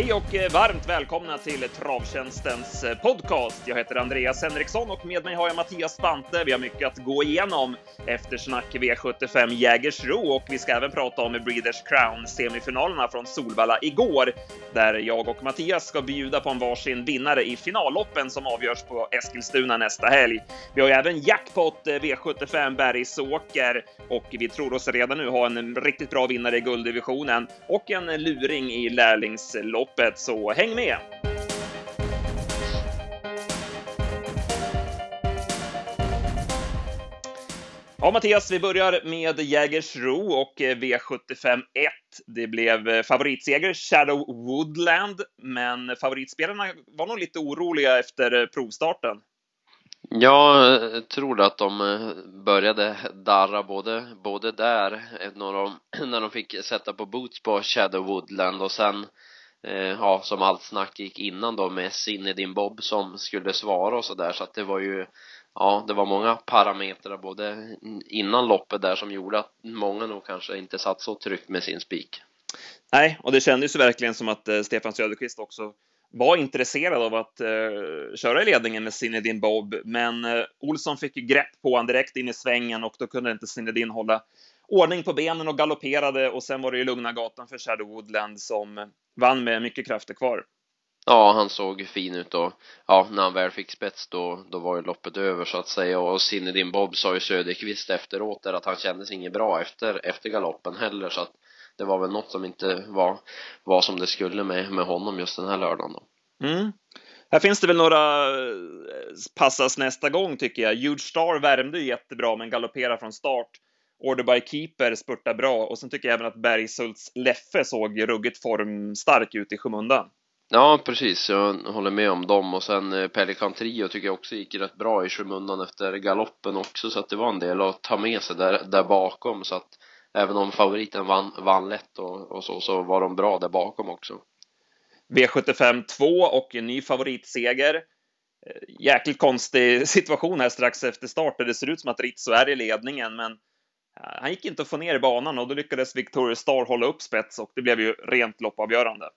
Hej och eh, varmt välkomna till Travtjänstens eh, podcast. Jag heter Andreas Henriksson och med mig har jag Mattias Spante. Vi har mycket att gå igenom eftersnack V75 Jägersro och vi ska även prata om Breeders Crown semifinalerna från Solvalla igår, där jag och Mattias ska bjuda på en varsin vinnare i finalloppen som avgörs på Eskilstuna nästa helg. Vi har ju även jackpot eh, V75 Bergsåker och vi tror oss redan nu ha en riktigt bra vinnare i gulddivisionen och en luring i lärlingslopp loppet, så häng med! Ja, Mattias, vi börjar med Jägersro och eh, V75 1. Det blev eh, favoritseger, Shadow Woodland, men favoritspelarna var nog lite oroliga efter eh, provstarten. Jag tror att de började darra både, både där när de, när de fick sätta på boots på Shadow Woodland och sen eh, Eh, ja, som allt snack gick innan då med Zinedine Bob som skulle svara och sådär. Så att det var ju ja, det var många parametrar både innan loppet där som gjorde att många nog kanske inte satt så tryggt med sin spik. Nej, och det kändes ju verkligen som att eh, Stefan Söderqvist också var intresserad av att eh, köra i ledningen med Zinedine Bob, men eh, Olsson fick ju grepp på honom direkt in i svängen och då kunde inte Zinedine hålla ordning på benen och galopperade. Och sen var det ju lugna gatan för Shadow Woodland som vann med mycket krafter kvar. Ja, han såg fin ut och ja, när han väl fick spets då, då var ju loppet över så att säga och Zinedine Bob sa ju Söderqvist efteråt där att han kändes inget bra efter, efter galoppen heller så att det var väl något som inte var, var som det skulle med, med honom just den här lördagen då. Mm. Här finns det väl några eh, passas nästa gång tycker jag. Huge Star värmde ju jättebra men galopperar från start. Order by Keeper spurtar bra och sen tycker jag även att Bergshults Leffe såg ruggigt formstark ut i skymundan. Ja, precis. Jag håller med om dem och sen eh, Pelikan Trio tycker jag också gick rätt bra i skymundan efter galoppen också så att det var en del att ta med sig där, där bakom så att även om favoriten vann, vann lätt och, och så, så var de bra där bakom också. V75 2 och en ny favoritseger. Eh, jäkligt konstig situation här strax efter start där det ser ut som att Rizzo är i ledningen, men han gick inte att få ner i banan och då lyckades Victoria Star hålla upp spets och det blev ju rent loppavgörande.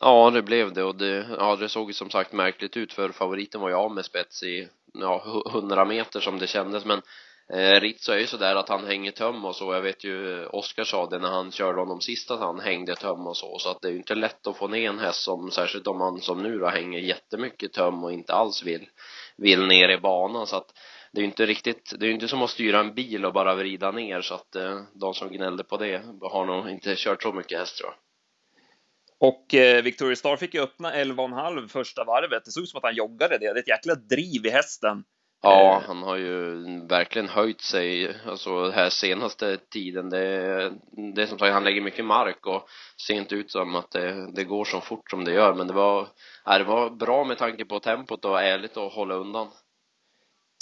Ja, det blev det och det, ja, det såg ju som sagt märkligt ut för favoriten var ju av med spets i ja, 100 meter som det kändes men eh, Ritzo är ju sådär att han hänger töm och så jag vet ju Oskar sa det när han körde honom sist att han hängde töm och så så att det är ju inte lätt att få ner en häst som särskilt om man som nu då hänger jättemycket töm och inte alls vill vill ner i banan så att det är ju inte riktigt, det är ju inte som att styra en bil och bara vrida ner så att eh, de som gnällde på det har nog inte kört så mycket häst tror jag. Och eh, Victoria Star fick ju öppna 11,5 första varvet. Det såg ut som att han joggade det. Det är ett jäkla driv i hästen. Ja, eh. han har ju verkligen höjt sig alltså här senaste tiden. Det, det är som sagt, han lägger mycket mark och ser inte ut som att det, det går så fort som det gör. Men det var, det var bra med tanke på tempot och ärligt att hålla undan.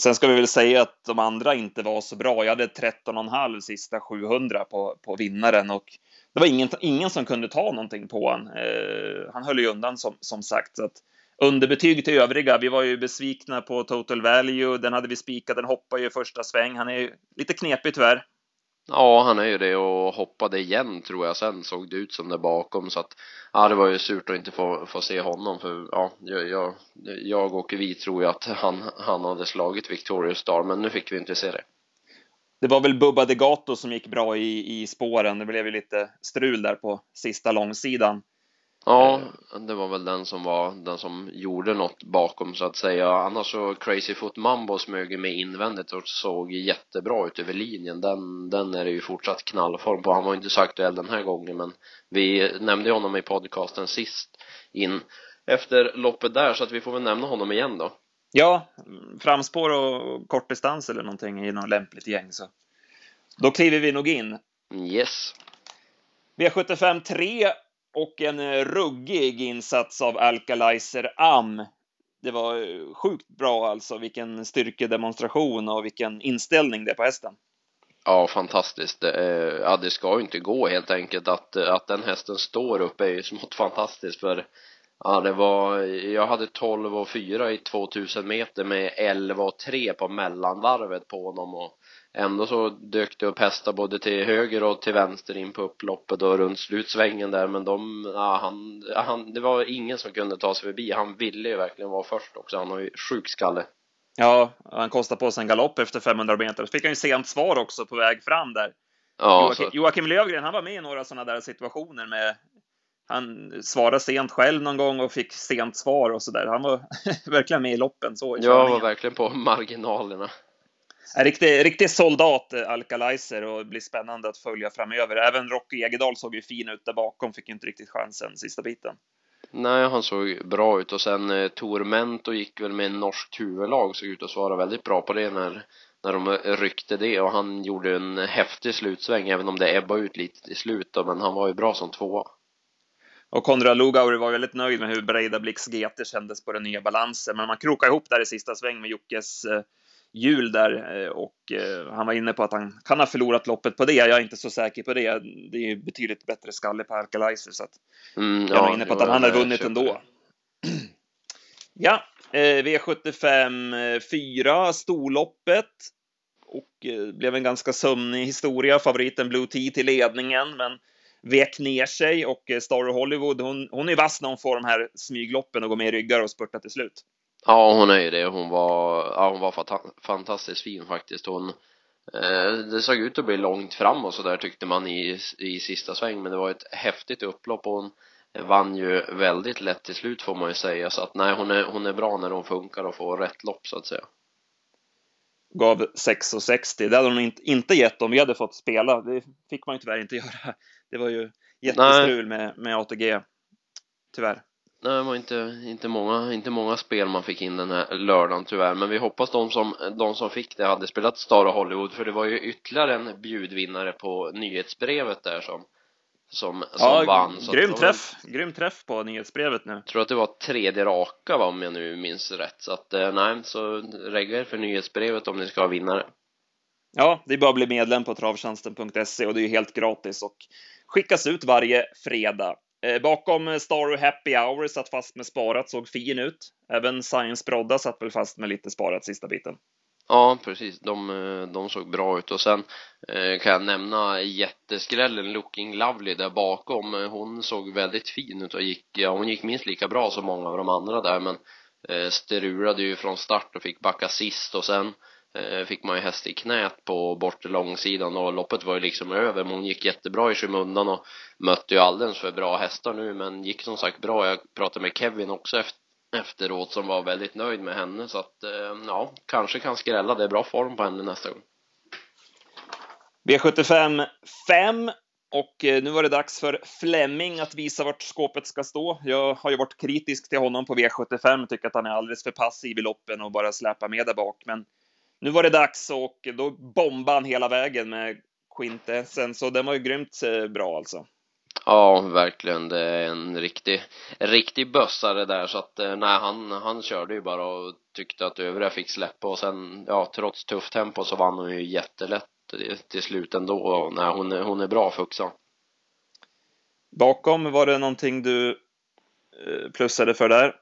Sen ska vi väl säga att de andra inte var så bra. Jag hade 13,5 sista 700 på, på vinnaren och det var ingen, ingen som kunde ta någonting på honom. Eh, han höll ju undan som, som sagt. Så att underbetyg till övriga. Vi var ju besvikna på total value. Den hade vi spikat. Den hoppade ju första sväng. Han är ju lite knepig tyvärr. Ja, han är ju det och hoppade igen tror jag. Sen såg det ut som det bakom så att ja, det var ju surt att inte få, få se honom för ja, jag, jag, jag och vi tror ju att han, han hade slagit Victoria Star men nu fick vi inte se det. Det var väl Bubba Degato som gick bra i, i spåren. Det blev ju lite strul där på sista långsidan. Ja, det var väl den som var den som gjorde något bakom så att säga. Annars så Crazy Foot Mambo smög med invändigt och såg jättebra ut över linjen. Den, den är det ju fortsatt knallform på. Han var inte så aktuell den här gången men vi nämnde honom i podcasten sist in efter loppet där så att vi får väl nämna honom igen då. Ja, framspår och kortdistans eller någonting i något lämpligt gäng så då kliver vi nog in. Yes. V75 3 och en eh, ruggig insats av Alkalizer Am. Det var eh, sjukt bra alltså, vilken styrkedemonstration och vilken inställning det är på hästen. Ja, fantastiskt. Eh, ja, det ska ju inte gå helt enkelt att, att den hästen står upp är ju smått fantastiskt för Ja, det var, jag hade 12 och 4 i 2000 meter med 11 och 3 på mellanvarvet på honom och ändå så dök det upp hästar både till höger och till vänster in på upploppet och runt slutsvängen där men de, ja, han, han, det var ingen som kunde ta sig förbi. Han ville ju verkligen vara först också. Han har ju sjuk skalle. Ja, han kostade på sig en galopp efter 500 meter. Så fick han ju sent svar också på väg fram där. Ja, Joakim, så, Joakim Lövgren, han var med i några sådana där situationer med han svarade sent själv någon gång och fick sent svar och så där. Han var verkligen med i loppen så i jag var verkligen på marginalerna. En riktig, riktig soldat, eh, Alkalizer, och det blir spännande att följa framöver. Även Rocky Egedal såg ju fin ut där bakom, fick ju inte riktigt chansen sista biten. Nej, han såg bra ut och sen eh, Tormento gick väl med en norskt huvudlag såg ut att svara väldigt bra på det när när de ryckte det och han gjorde en häftig slutsväng även om det ebbade ut lite till slut då, men han var ju bra som tvåa. Och Konrad Lugauer var väldigt nöjd med hur Breidabliks GT kändes på den nya balansen, men man krokade ihop där i sista sväng med Jockes eh, hjul där eh, och eh, han var inne på att han kan ha förlorat loppet på det. Jag är inte så säker på det. Det är ju betydligt bättre skalle på Alkalizer så att Mm, jag är nog inne på att han hade vunnit ändå. Ja, eh, V75 4, storloppet. Och blev en ganska sömnig historia. Favoriten Blue Tea till ledningen, men vek ner sig och Star Hollywood, hon, hon är vass när hon får de här smygloppen och går med i ryggar och spurtar till slut. Ja, hon är ju det. Hon var, ja, hon var fanta- fantastiskt fin faktiskt. Hon, eh, det såg ut att bli långt fram och så där tyckte man i, i sista sväng, men det var ett häftigt upplopp och hon vann ju väldigt lätt till slut får man ju säga. Så att nej, hon är, hon är bra när hon funkar och får rätt lopp så att säga. Gav 6,60. Det hade hon inte, inte gett om vi hade fått spela. Det fick man ju tyvärr inte göra. Det var ju jättestrul med, med ATG. Tyvärr. Nej, det var inte, inte, många, inte många spel man fick in den här lördagen tyvärr, men vi hoppas de som, de som fick det hade spelat Star och Hollywood, för det var ju ytterligare en bjudvinnare på nyhetsbrevet där som, som, som Ja, vann. Så grym träff. Grym träff på nyhetsbrevet nu. Tror att det var tredje raka va, om jag nu minns rätt, så att eh, nej, så regga er för nyhetsbrevet om ni ska ha vinnare. Ja, det är bara att bli medlem på travtjänsten.se och det är ju helt gratis och skickas ut varje fredag. Eh, bakom eh, Star och Happy Hour satt fast med sparat, såg fin ut. Även Science Brodda satt väl fast med lite sparat sista biten. Ja, precis. De, eh, de såg bra ut och sen eh, kan jag nämna jätteskrällen Looking Lovely där bakom. Hon såg väldigt fin ut och gick, ja, hon gick minst lika bra som många av de andra där men eh, strulade ju från start och fick backa sist och sen eh, Eh, fick man ju häst i knät på bortre långsidan och loppet var ju liksom över men hon gick jättebra i skymundan och mötte ju alldeles för bra hästar nu men gick som sagt bra. Jag pratade med Kevin också efteråt som var väldigt nöjd med henne så att eh, ja, kanske kan skrälla. Det är bra form på henne nästa gång. V75 5 och eh, nu var det dags för Flemming att visa vart skåpet ska stå. Jag har ju varit kritisk till honom på V75, tycker att han är alldeles för passiv i loppen och bara släpar med där bak. Men nu var det dags och då bombade han hela vägen med Quintessen, så den var ju grymt eh, bra alltså. Ja, verkligen. Det är en riktig, riktig bössare där så att eh, nej, han, han körde ju bara och tyckte att övriga fick släppa och sen, ja, trots tufft tempo så vann hon ju jättelätt till- slut ändå och nej, hon hon är bra Fuxan. Bakom, var det någonting du eh, plussade för där?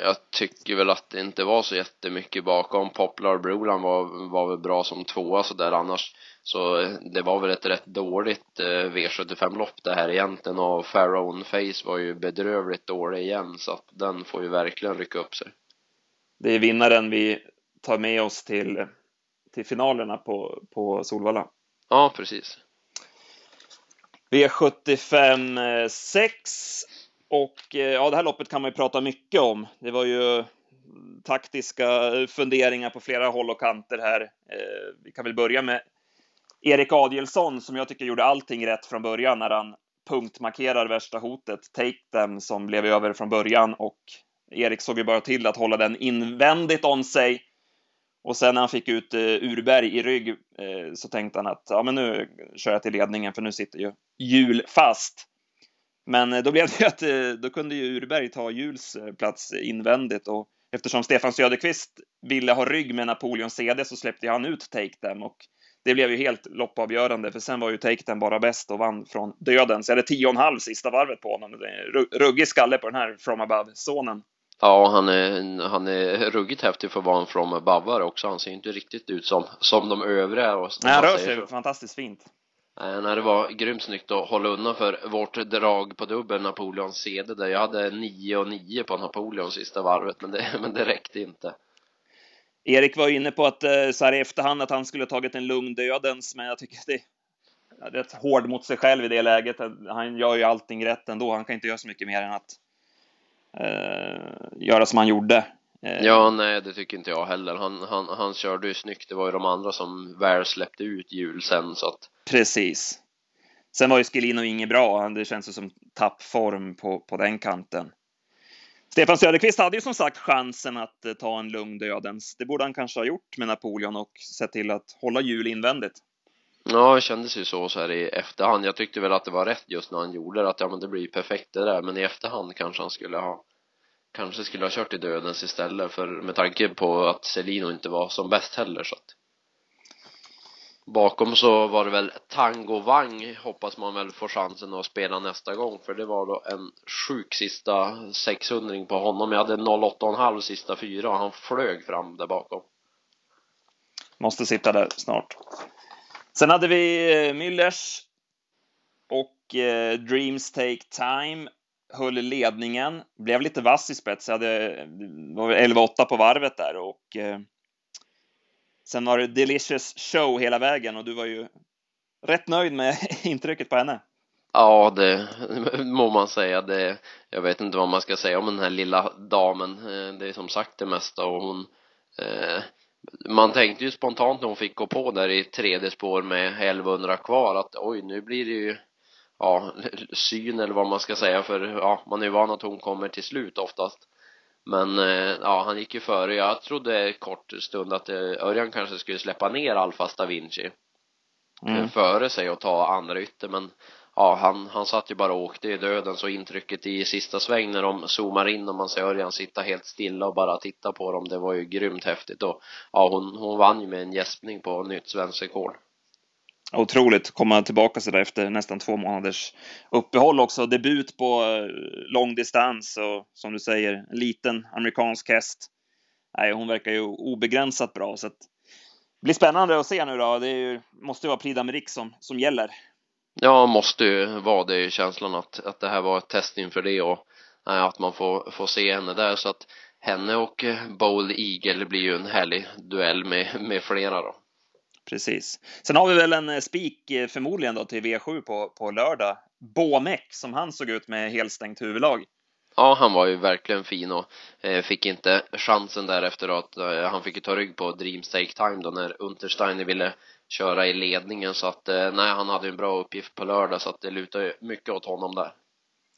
Jag tycker väl att det inte var så jättemycket bakom. Poplar Broland var, var väl bra som tvåa så där annars. Så det var väl ett rätt dåligt eh, V75-lopp det här egentligen och Pharaoh Face var ju bedrövligt dålig igen så att den får ju verkligen rycka upp sig. Det är vinnaren vi tar med oss till, till finalerna på, på Solvalla. Ja, precis. V75 6 och eh, ja, det här loppet kan man ju prata mycket om. Det var ju taktiska funderingar på flera håll och kanter här. Eh, Vi kan väl börja med Erik Adielsson som jag tycker gjorde allting rätt från början när han punktmarkerar värsta hotet, Take Them, som blev över från början och Erik såg ju bara till att hålla den invändigt om sig. Och sen när han fick ut eh, Urberg i rygg eh, så tänkte han att ja, men nu kör jag till ledningen för nu sitter ju hjul fast. Men eh, då blev det ju att eh, då kunde ju Urberg ta Juls eh, plats invändigt och eftersom Stefan Söderqvist ville ha rygg med Napoleon CD så släppte han ut Take Them och det blev ju helt loppavgörande, för sen var ju Take bara bäst och vann från döden. Så jag hade tio och en halv sista varvet på honom. Ruggig skalle på den här From Above-sonen. Ja, han är, han är ruggigt häftig för att vara en From Above också. Han ser inte riktigt ut som, som de övriga. Och, Nej, han rör sig fantastiskt fint. Eh, Nej, det var grymt snyggt att hålla undan för vårt drag på dubbel Napoleon CD där jag hade 9 och 9 på Napoleon sista varvet, men det, men det räckte inte. Erik var inne på att eh, så här i efterhand att han skulle tagit en lugn dödens, men jag tycker det är rätt hård mot sig själv i det läget. Eh, han gör ju allting rätt ändå. Han kan inte göra så mycket mer än att eh, göra som han gjorde. Eh. Ja, nej, det tycker inte jag heller. Han, han, han körde ju snyggt. Det var ju de andra som väl släppte ut hjul sen så att. Precis. Sen var ju Skelino inget bra. Det känns ju som tappform på, på den kanten. Stefan Söderqvist hade ju som sagt chansen att eh, ta en lugn dödens. Det borde han kanske ha gjort med Napoleon och sett till att hålla hjul invändigt. Ja, det kändes ju så, så här i efterhand. Jag tyckte väl att det var rätt just när han gjorde det, att ja, men det blir perfekt det där. Men i efterhand kanske han skulle ha kanske skulle ha kört i dödens istället för med tanke på att Celino inte var som bäst heller så att Bakom så var det väl Tango Wang hoppas man väl får chansen att spela nästa gång för det var då en sjuk sista 600 på honom. Jag hade 08,5 sista fyra och han flög fram där bakom. Måste sitta där snart. Sen hade vi eh, Müllers och eh, Dreams Take Time höll ledningen, blev lite vass i spets. Jag hade, 11-8 på varvet där och eh, Sen var det delicious show hela vägen och du var ju rätt nöjd med intrycket på henne. Ja, det må man säga. Det, jag vet inte vad man ska säga om den här lilla damen. Eh, det är som sagt det mesta och hon eh, man tänkte ju spontant när hon fick gå på där i tredje spår med 1100 kvar att oj, nu blir det ju ja, syn eller vad man ska säga för ja, man är ju van att hon kommer till slut oftast men eh, ja, han gick ju före. Jag trodde kort stund att eh, Örjan kanske skulle släppa ner Alfas da Vinci mm. före sig och ta andra ytter men ja, han, han satt ju bara och åkte i döden så intrycket i sista sväng när de zoomar in och man ser Örjan sitta helt stilla och bara titta på dem det var ju grymt häftigt och ja, hon, hon vann ju med en gäspning på nytt svenskt rekord otroligt komma tillbaka så där efter nästan två månaders uppehåll också. Debut på eh, lång distans och som du säger, liten amerikansk häst. Nej, hon verkar ju obegränsat bra så att det blir spännande att se nu då. Det ju, måste ju vara Prix d'Amérique som, som gäller. Ja, måste ju vara det känslan att, att det här var ett test inför det och äh, att man får, får se henne där så att henne och eh, Bowl Eagle blir ju en härlig duell med, med flera då. Precis. Sen har vi väl en eh, spik eh, förmodligen då till V7 på, på lördag. Bomek som han såg ut med helstängt huvudlag. Ja, han var ju verkligen fin och eh, fick inte chansen där efter att eh, han fick ju ta rygg på Dream Stake Time då när Untersteiner ville köra i ledningen så att eh, nej, han hade en bra uppgift på lördag så att det lutar ju mycket åt honom där.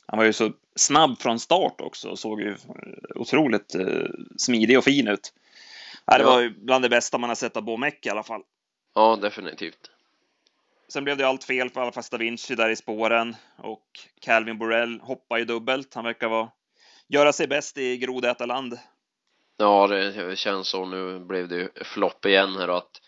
Han var ju så snabb från start också och såg ju otroligt smidig och fin ut. Det var ju bland det bästa man har sett av Bomek i alla fall. Ja, definitivt. Sen blev det allt fel för Alfa da Vinci där i spåren och Calvin Borrell hoppar ju dubbelt. Han verkar vara göra sig bäst i grodätarland. Ja, det känns så. Nu blev det ju flopp igen här att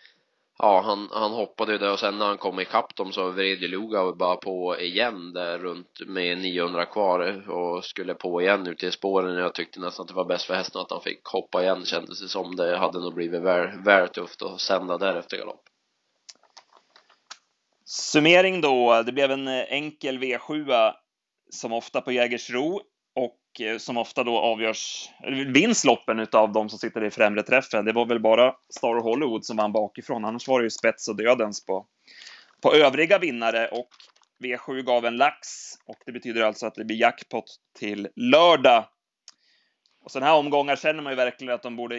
ja, han, han hoppade ju där och sen när han kom ikapp dem så vred ju Luga bara på igen där runt med 900 kvar och skulle på igen ut i spåren. Jag tyckte nästan att det var bäst för hästen att han fick hoppa igen kändes det som. Det hade nog blivit väl, väl tufft att sända där efter galopp. Summering då. Det blev en enkel V7 som ofta på Jägersro och eh, som ofta då avgörs, vinns loppen av de som sitter i främre träffen. Det var väl bara Star Hollywood som vann bakifrån, annars var det ju spets och dödens på, på övriga vinnare och V7 gav en lax och det betyder alltså att det blir jackpot till lördag. Och sådana här omgångar känner man ju verkligen att de borde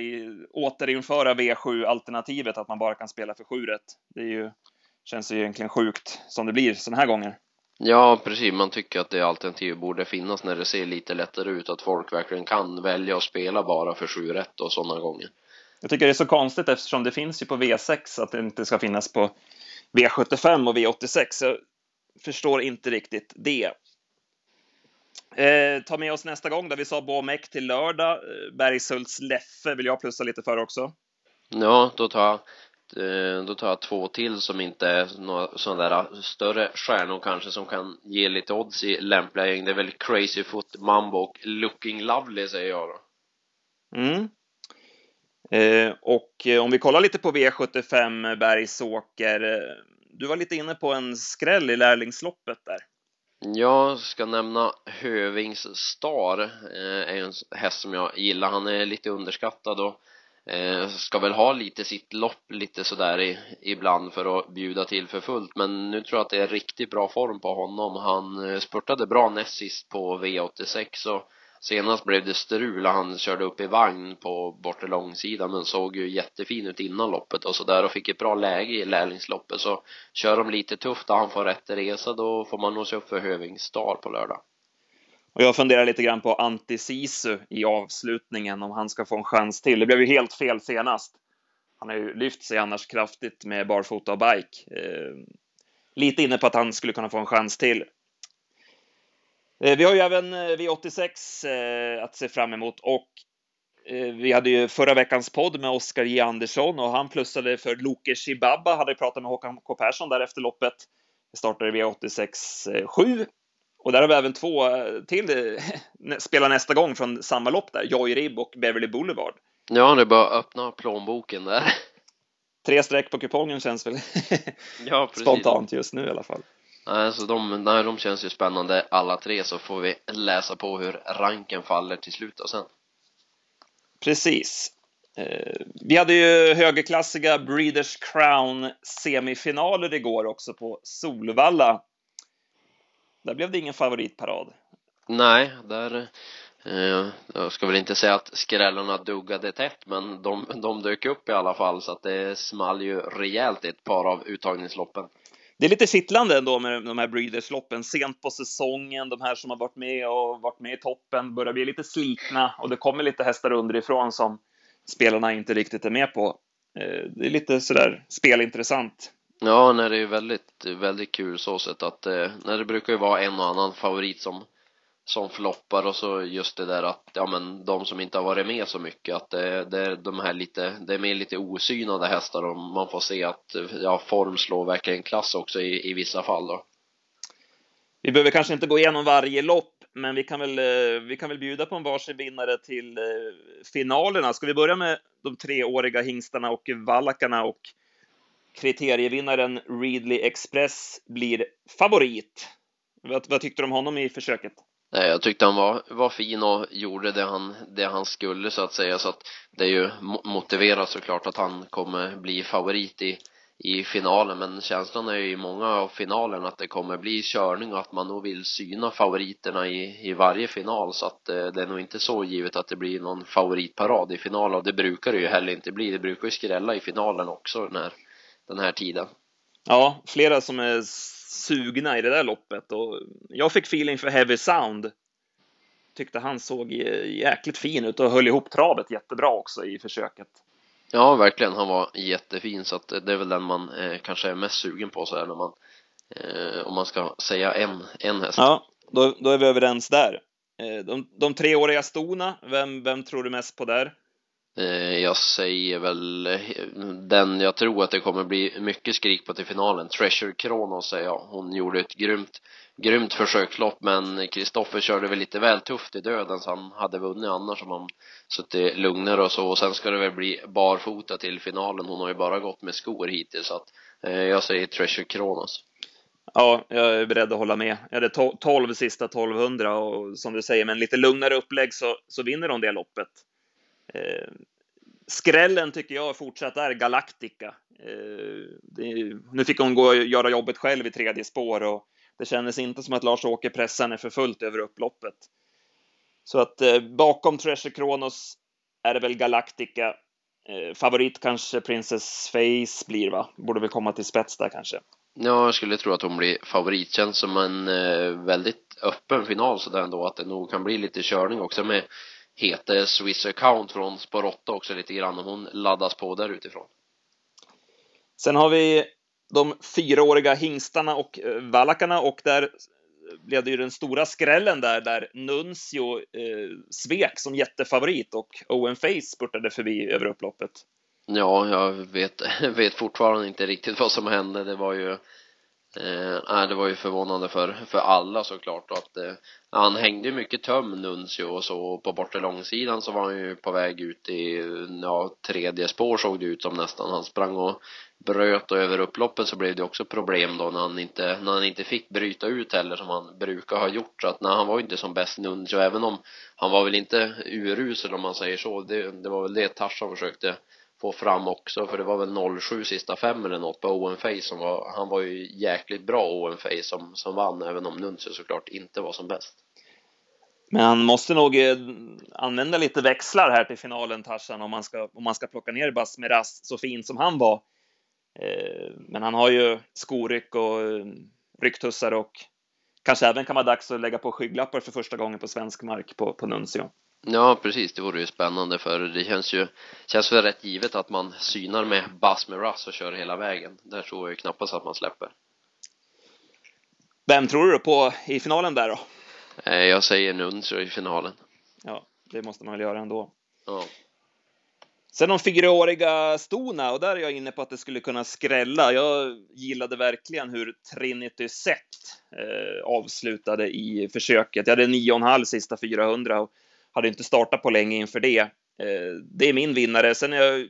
återinföra V7-alternativet, att man bara kan spela för 7. Det är ju känns ju egentligen sjukt som det blir sådana här gånger. Ja, precis. Man tycker att det alternativet borde finnas när det ser lite lättare ut, att folk verkligen kan välja att spela bara för 7 rätt och sådana gånger. Jag tycker det är så konstigt eftersom det finns ju på V6 att det inte ska finnas på V75 och V86. Jag förstår inte riktigt det. Eh, ta med oss nästa gång där vi sa Bomek till lördag. Eh, Bergshults Leffe vill jag plussa lite för också. Ja, då tar jag då tar jag två till som inte är några sådana där större stjärnor kanske som kan ge lite odds i lämpliga gäng. Det är väl Crazy Foot, Mambo och Looking Lovely säger jag då. Mm. Eh, och om vi kollar lite på V75 Bergsåker. Du var lite inne på en skräll i lärlingsloppet där. Jag ska nämna Hövings Star, är en häst som jag gillar. Han är lite underskattad och eh, ska väl ha lite sitt lopp lite sådär i, ibland för att bjuda till för fullt. Men nu tror jag att det är riktigt bra form på honom. Han eh, spurtade bra näst sist på V86 och senast blev det strul han körde upp i vagn på bortre långsidan men såg ju jättefin ut innan loppet och sådär och fick ett bra läge i lärlingsloppet. Så kör de lite tufft och han får rätt resa då får man nog se upp för Hövings Star på lördag och jag funderar lite grann på Antti Sisu i avslutningen, om han ska få en chans till. Det blev ju helt fel senast. Han har ju lyft sig annars kraftigt med barfota och bike. Eh, lite inne på att han skulle kunna få en chans till. Eh, vi har ju även eh, V86 eh, att se fram emot och eh, vi hade ju förra veckans podd med Oskar J. Andersson och han plussade för Loke Shibaba, hade pratat med Håkan K. Persson där efter loppet. Det startade V86 7 och där har vi även två eh, till eh, spelar nästa gång från samma lopp där, Joy Rib och Beverly Boulevard. Ja, det är bara att öppna plånboken där. Tre streck på kupongen känns väl ja, spontant just nu i alla fall. Nej, så de, nej, de känns ju spännande alla tre så får vi läsa på hur ranken faller till slut och sen. Precis. Eh, vi hade ju högerklassiga Breeders Crown semifinaler igår också på Solvalla där blev det ingen favoritparad. Nej, där eh, jag ska väl inte säga att skrällarna duggade tätt men de, de dök upp i alla fall så att det small ju rejält i ett par av uttagningsloppen. Det är lite kittlande ändå med de här Breeders-loppen sent på säsongen. De här som har varit med och varit med i toppen börjar bli lite slitna och det kommer lite hästar underifrån som spelarna inte riktigt är med på. Eh, det är lite sådär spelintressant. Ja, när det är väldigt, väldigt kul så sätt att eh, det brukar ju vara en och annan favorit som som floppar och så just det där att ja men de som inte har varit med så mycket att det, det är de här lite det är mer lite osynade hästar och man får se att eh, ja form slår verkligen klass också i, i vissa fall då. Vi behöver kanske inte gå igenom varje lopp men vi kan väl eh, vi kan väl bjuda på en varsin vinnare till finalerna. Ska vi börja med de treåriga hingstarna och vallakarna och kriterievinnaren Readly Express blir favorit. Vad, vad tyckte du om honom i försöket? Nej, jag tyckte han var, var fin och gjorde det han, det han skulle så att säga. Så att det är ju motiverat såklart att han kommer bli favorit i, i finalen. Men känslan är ju i många av finalerna att det kommer bli körning och att man nog vill syna favoriterna i, i varje final. Så att eh, det är nog inte så givet att det blir någon favoritparad i finalen och det brukar det ju heller inte bli. Det brukar ju skrälla i finalen också när den här tiden. Ja, flera som är sugna i det där loppet och jag fick feeling för Heavy Sound. Tyckte han såg jäkligt fin ut och höll ihop travet jättebra också i försöket. Ja, verkligen. Han var jättefin så att det är väl den man eh, kanske är mest sugen på så här när man eh, om man ska säga en, en häst. Ja, då, då är vi överens där. Eh, de, de treåriga stona, vem, vem tror du mest på där? Eh, jag säger väl eh, den jag tror att det kommer bli mycket skrik på till finalen, Treasure Kronos säger jag. Hon gjorde ett grymt, grymt försökslopp men Kristoffer körde väl lite väl tufft i döden så han hade vunnit annars om han suttit lugnare och så och sen ska det väl bli barfota till finalen. Hon har ju bara gått med skor hittills så att eh, jag säger Treasure Kronos. Ja, jag är beredd att hålla med. Jag hade 12 sista 1200 och som du säger, med en lite lugnare upplägg så, så vinner de det loppet. Eh, skrällen tycker jag fortsatt är Galactica. Eh, det, nu fick hon gå och göra jobbet själv i tredje spår och det kändes inte som att Lars-Åke pressade henne för fullt över upploppet. Så att eh, bakom Treasure Kronos är det väl Galactica. Eh, favorit kanske Princess Face blir va? Borde väl komma till spets där kanske. Ja, jag skulle tro att hon blir favorit. Känns som en eh, väldigt öppen final sådär ändå att det nog kan bli lite körning också med heter Swiss Account från Spår 8 också lite grann om hon laddas på där utifrån. Sen har vi de fyraåriga hingstarna och eh, vallakarna och där blev det ju den stora skrällen där, där Nuncio eh, svek som jättefavorit och Owen Face spurtade förbi över upploppet. Ja, jag vet, vet fortfarande inte riktigt vad som hände. Det var ju Eh, det var ju förvånande för, för alla såklart att eh, han hängde mycket töm Nuncio och så på bortre långsidan så var han ju på väg ut i ja, tredje spår såg det ut som nästan. Han sprang och bröt och över upploppet så blev det också problem då när han inte när han inte fick bryta ut heller som han brukar ha gjort. Så att när han var inte som bäst Nuncio även om han var väl inte urusel om man säger så. Det, det var väl det Tarzan försökte få fram också för det var väl 07 sista fem eller något på Owen Face som var han var ju jäkligt bra Owen Face som, som vann även om Nuncio såklart inte var som bäst men han måste nog eh, använda lite växlar här till finalen, Tarzan, om man ska, om man ska plocka ner Basmeras så fin som han var. Eh, men han har ju skoryck och eh, rycktussar och kanske även kan vara dags att lägga på skygglappar för första gången på svensk mark på, på Nuncio. Ja, precis. Det vore ju spännande för det känns ju känns väl rätt givet att man synar med Buzz med Russ och kör hela vägen. Där tror jag ju knappast att man släpper. Vem tror du på i finalen där då? Eh, jag säger Nuncio i finalen. Ja, det måste man väl göra ändå. Ja. Sen de fyraåriga stona, och där är jag inne på att det skulle kunna skrälla. Jag gillade verkligen hur Trinity Set eh, avslutade i försöket. Jag hade 9,5 sista 400 och hade inte startat på länge inför det. Eh, det är min vinnare. Sen är jag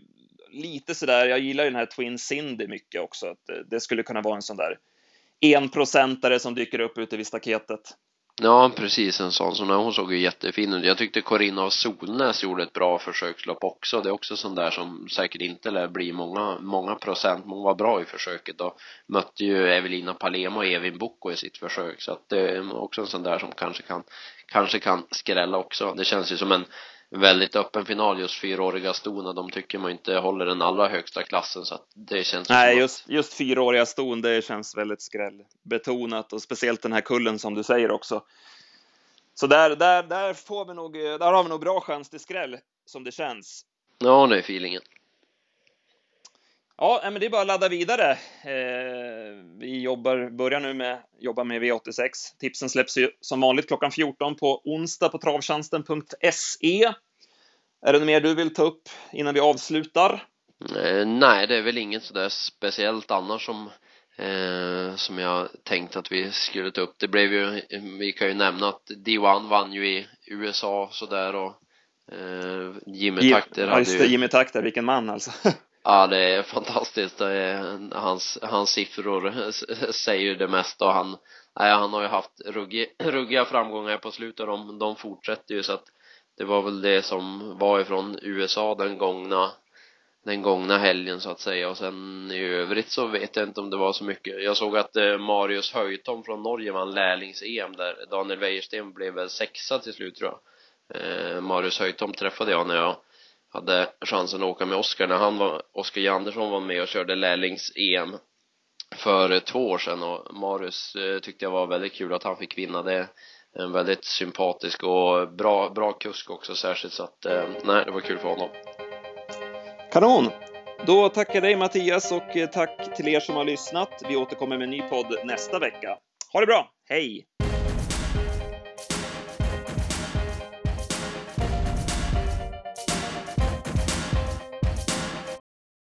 lite sådär, jag gillar ju den här Twin Cindy mycket också. Att eh, det skulle kunna vara en sån där enprocentare som dyker upp ute vid staketet. Ja, precis en sån. Så hon såg ju jättefin ut. Jag tyckte Corinna av Solnäs gjorde ett bra försökslopp också. Det är också sån där som säkert inte lär bli många, många procent. Men hon var bra i försöket och mötte ju Evelina Palema och Evin Bocco i sitt försök. Så att det är också en sån där som kanske kan, kanske kan skrälla också. Det känns ju som en väldigt öppen final just fyraåriga stona de tycker man inte håller den allra högsta klassen så att det känns Nej, just, just fyraåriga ston det känns väldigt skrällbetonat och speciellt den här kullen som du säger också. Så där, där, där får vi nog, där har vi nog bra chans till skräll som det känns. Ja, det är feelingen. Ja, men det är bara att ladda vidare. Eh, vi jobbar, börjar nu med jobba med V86. Tipsen släpps ju som vanligt klockan 14 på onsdag på travtjänsten.se. Är det något mer du vill ta upp innan vi avslutar? Eh, nej, det är väl inget sådär speciellt annars som eh, som jag tänkte att vi skulle ta upp. Det blev ju, vi kan ju nämna att D1 vann ju i USA sådär och eh, Jimmy Takter hade ju... Jimmy Takter, vilken man alltså. Ja, det är fantastiskt. Det är, hans, hans siffror säger ju det mesta och han, nej, han har ju haft ruggiga framgångar på slutet de, de fortsätter ju. Så att det var väl det som var ifrån USA den gångna den gångna helgen så att säga. Och sen i övrigt så vet jag inte om det var så mycket. Jag såg att eh, Marius Höjtom från Norge vann lärlings-EM där. Daniel Wäjersten blev väl sexa till slut tror jag. Eh, Marius Höjtom träffade jag när jag hade chansen att åka med Oskar när han var, Oskar Andersson var med och körde lärlings-EM för två år sedan och Marius eh, tyckte jag var väldigt kul att han fick vinna det en väldigt sympatisk och bra, bra kusk också särskilt så att eh, nej, det var kul för honom. Kanon! Då tackar jag dig Mattias och eh, tack till er som har lyssnat. Vi återkommer med en ny podd nästa vecka. Ha det bra! Hej!